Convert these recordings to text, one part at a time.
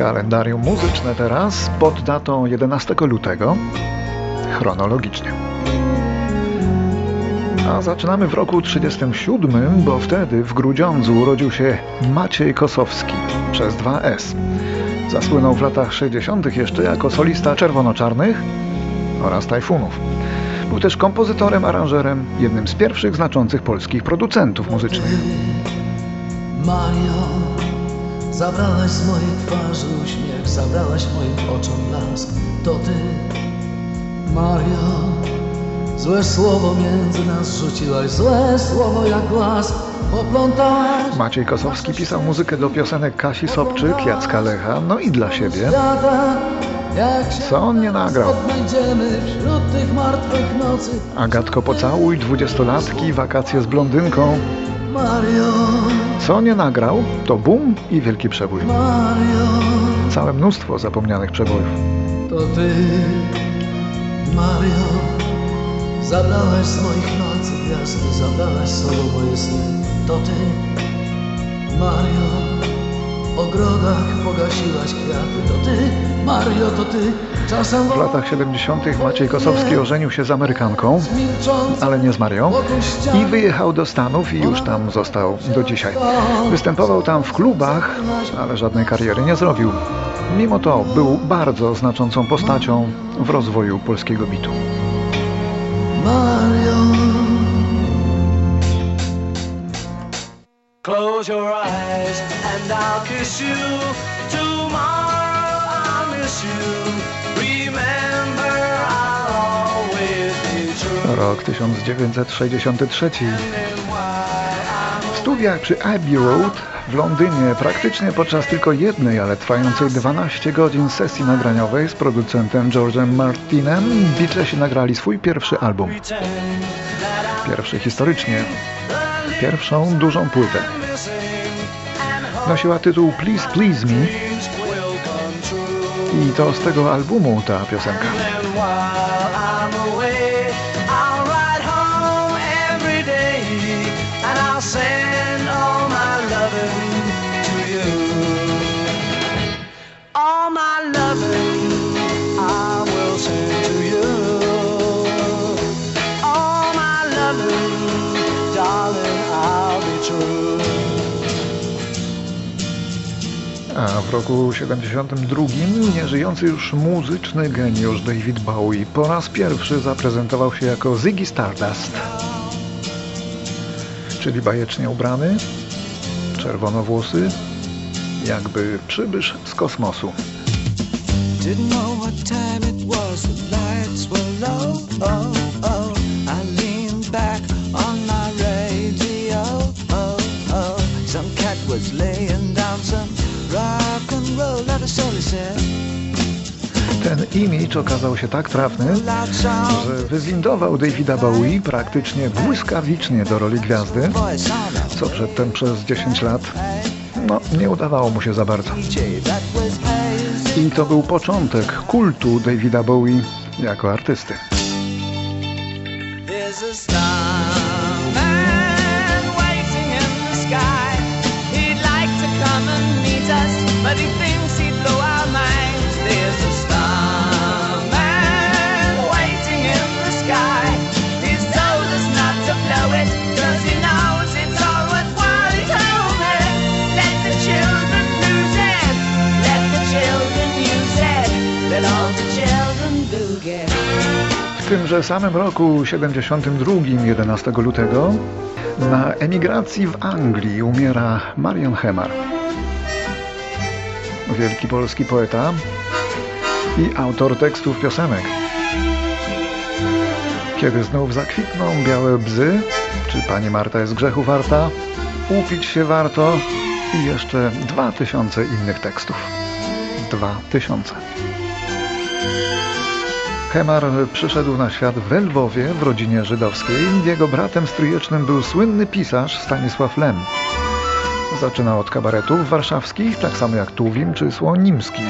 Kalendarium muzyczne teraz pod datą 11 lutego, chronologicznie. A zaczynamy w roku 37, bo wtedy w Grudziądzu urodził się Maciej Kosowski przez 2S. Zasłynął w latach 60. jeszcze jako solista czerwono-czarnych oraz tajfunów. Był też kompozytorem, aranżerem, jednym z pierwszych znaczących polskich producentów muzycznych. Mario, zabrałaś z mojej twarzy uśmiech, zabrałaś moim oczom blask. To ty, Mario, złe słowo między nas rzuciłaś, złe słowo jak las poplątałaś. Maciej Kosowski pisał muzykę do piosenek Kasi Sobczyk, Jacka Lecha, no i dla siebie. Co on nie nagrał? Odnajdziemy wśród tych martwych nocy. Agatko Pocałuj, dwudziestolatki, wakacje z blondynką. Mario, Co nie nagrał, to Bum i Wielki Przebój. Całe mnóstwo zapomnianych przebojów. To ty, Mario, zabrałaś z moich nocy gwiazdy, zabrałaś z sobą moje sny. To ty, Mario, w ogrodach pogasiłaś kwiaty. To ty, Mario, to ty, W latach 70. Maciej Kosowski ożenił się z Amerykanką, ale nie z Marią, i wyjechał do Stanów i już tam został do dzisiaj. Występował tam w klubach, ale żadnej kariery nie zrobił. Mimo to był bardzo znaczącą postacią w rozwoju polskiego bitu. Close your eyes and I'll kiss you. Tomorrow I'll miss you. Rok 1963. And while W studiach przy Abbey Road w Londynie praktycznie podczas tylko jednej, ale trwającej 12 godzin sesji nagraniowej z producentem George'em Martinem Beatlesi nagrali swój pierwszy album. Pierwszy historycznie. Pierwszą dużą płytę. Nosiła tytuł Please Please Me i to z tego albumu ta piosenka. A w roku 72 nieżyjący już muzyczny geniusz David Bowie po raz pierwszy zaprezentował się jako Ziggy Stardust. Czyli bajecznie ubrany, czerwonowłosy, jakby przybysz z kosmosu. Oh, oh. Oh, was laying Ten imidż okazał się tak trafny, że wyzwindował Davida Bowie praktycznie błyskawicznie do roli gwiazdy, co przedtem przez 10 lat no, nie udawało mu się za bardzo. I to był początek kultu Davida Bowie jako artysty. Tymże samym roku 72, 11 lutego, na emigracji w Anglii umiera Marion Hemar. Wielki polski poeta i autor tekstów piosenek. Kiedy znów zakwitną białe bzy, czy pani Marta jest grzechu warta, upić się warto i jeszcze dwa tysiące innych tekstów. Dwa tysiące. Hemar przyszedł na świat w Lwowie w rodzinie żydowskiej. Jego bratem stryjecznym był słynny pisarz Stanisław Lem. Zaczynał od kabaretów warszawskich, tak samo jak Tuwim czy Słonimski.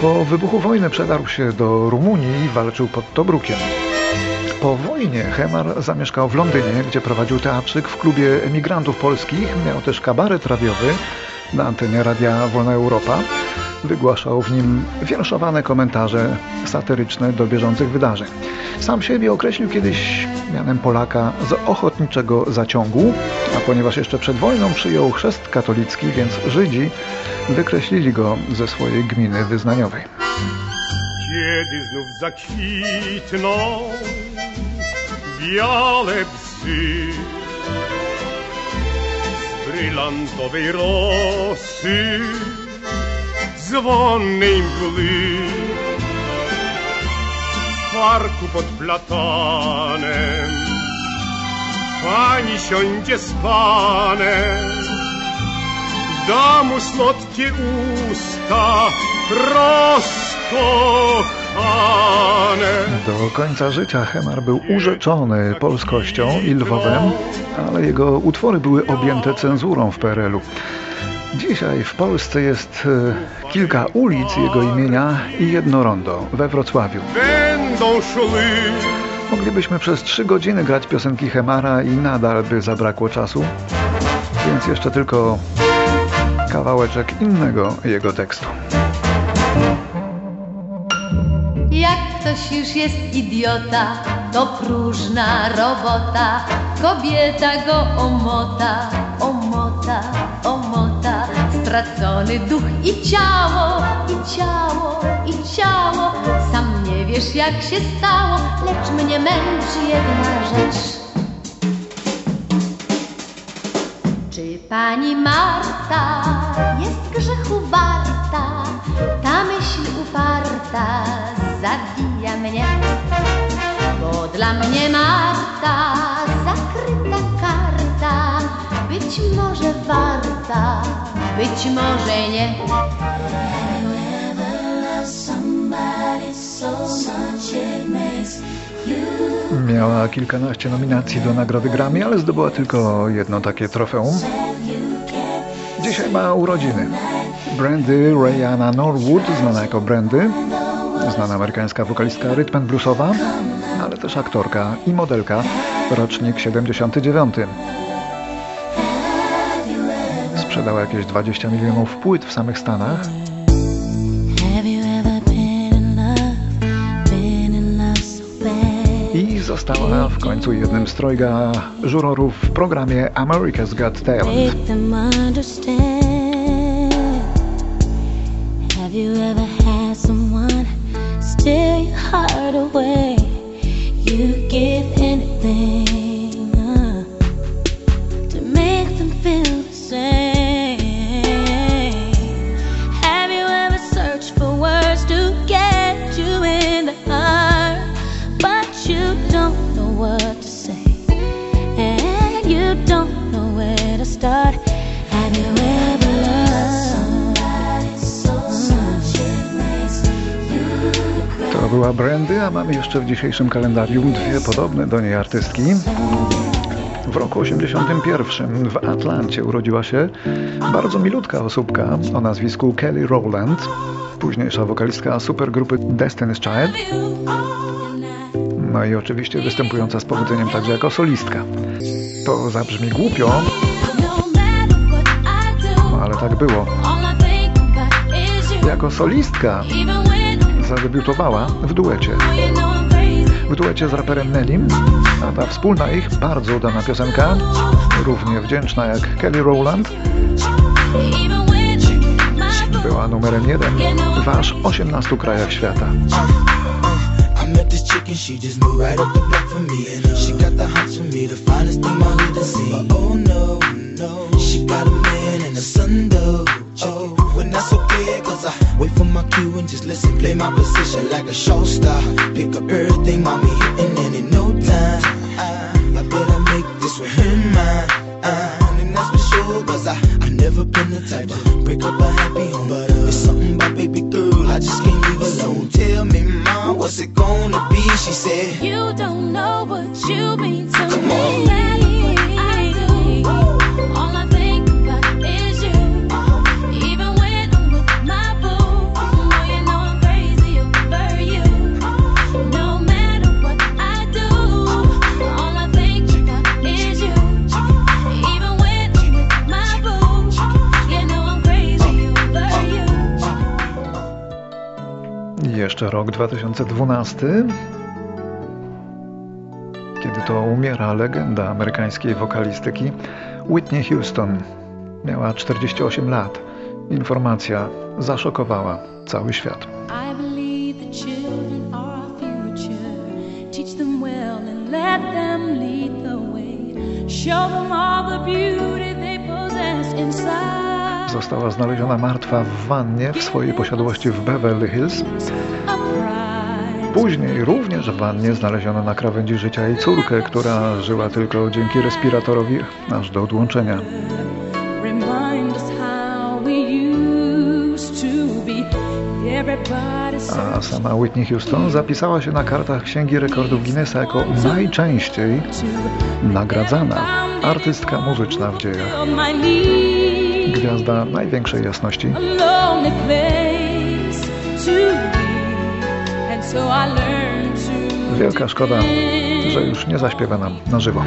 Po wybuchu wojny przedarł się do Rumunii i walczył pod Tobrukiem. Po wojnie Hemar zamieszkał w Londynie, gdzie prowadził teatrzyk w klubie emigrantów polskich, miał też kabaret radiowy na antenie Radia Wolna Europa. Wygłaszał w nim wierszowane komentarze satyryczne do bieżących wydarzeń. Sam siebie określił kiedyś mianem Polaka z ochotniczego zaciągu, a ponieważ jeszcze przed wojną przyjął chrzest katolicki, więc Żydzi wykreślili go ze swojej gminy wyznaniowej. Kiedy znów zakwitną białe psy z brylantowej rosy, mgły w parku pod platanem pani siądzie z panem w domu słodkie usta rozkochane. Do końca życia Hemar był urzeczony polskością i Lwowem, ale jego utwory były objęte cenzurą w PRL-u. Dzisiaj w Polsce jest e, kilka ulic jego imienia i jedno rondo we Wrocławiu. Będą szły Moglibyśmy przez trzy godziny grać piosenki Hemara i nadal by zabrakło czasu, więc jeszcze tylko kawałeczek innego jego tekstu. Jak ktoś już jest idiota, to próżna robota. Kobieta go omota, omota, omota. Stracony duch i ciało, i ciało, i ciało. Sam nie wiesz jak się stało, lecz mnie męczy jedna rzecz. Czy pani Marta jest grzechu warta? Ta myśl uparta zabija mnie. Bo dla mnie Marta zakryta karta, być może warta, być może nie. Miała kilkanaście nominacji do nagrody Grammy, ale zdobyła tylko jedno takie trofeum. Dzisiaj ma urodziny. Brandy Rayana Norwood, znana jako Brandy, znana amerykańska wokalistka rytm bluesowa, ale też aktorka i modelka, rocznik 79. Sprzedała jakieś 20 milionów płyt w samych Stanach. I została w końcu jednym z trojga żurorów w programie America's Got Talent. Have you ever had someone steal your heart away? Była Brandy, a mamy jeszcze w dzisiejszym kalendarium dwie podobne do niej artystki. W roku 81 w Atlancie urodziła się bardzo milutka osóbka o nazwisku Kelly Rowland, późniejsza wokalistka supergrupy Destiny's Child, no i oczywiście występująca z powodzeniem także jako solistka. To zabrzmi głupio, No ale tak było. Jako solistka zadebiutowała w duecie. w duecie z raperem Nelim, a ta wspólna ich bardzo udana piosenka, równie wdzięczna jak Kelly Rowland, była numerem jeden w aż 18 krajach świata. And the hots position like a show star. Pick up everything, mommy rok 2012, kiedy to umiera legenda amerykańskiej wokalistyki Whitney Houston. Miała 48 lat. Informacja zaszokowała cały świat. Została znaleziona martwa w wannie w swojej posiadłości w Beverly Hills. Później również wannie znaleziono na krawędzi życia jej córkę, która żyła tylko dzięki respiratorowi aż do odłączenia. A sama Whitney Houston zapisała się na kartach Księgi Rekordów Guinnessa jako najczęściej nagradzana artystka muzyczna w dziejach. Gwiazda największej jasności. Wielka szkoda, że już nie zaśpiewa nam na żywo.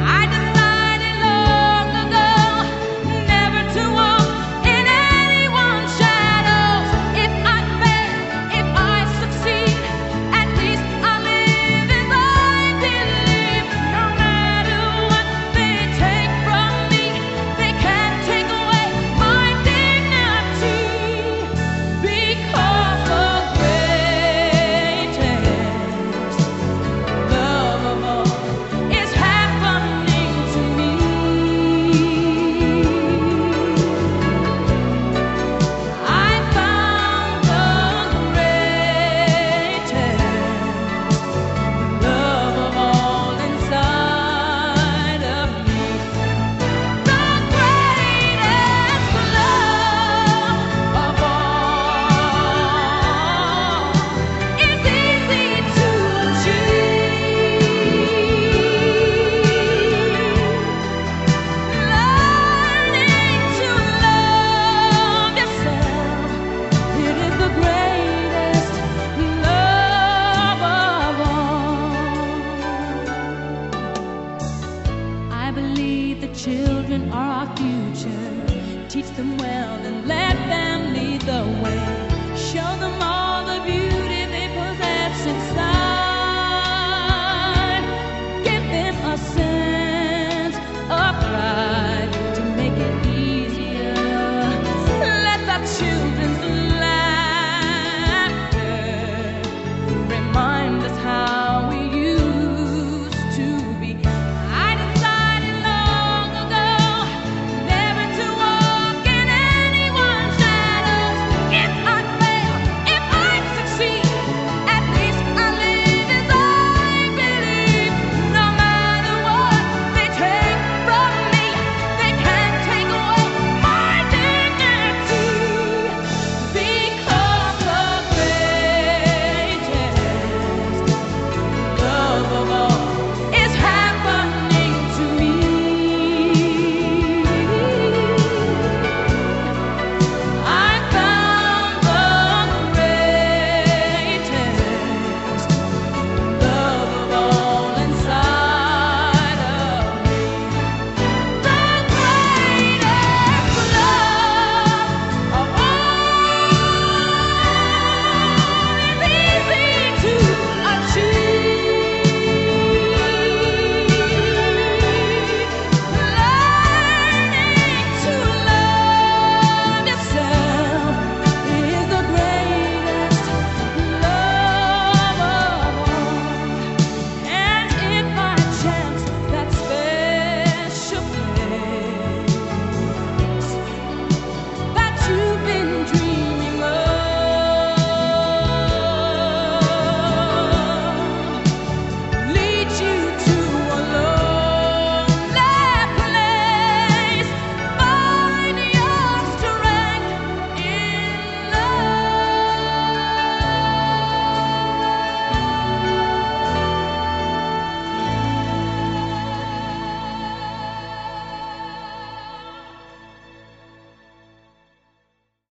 Future. Teach them well and let them lead the way.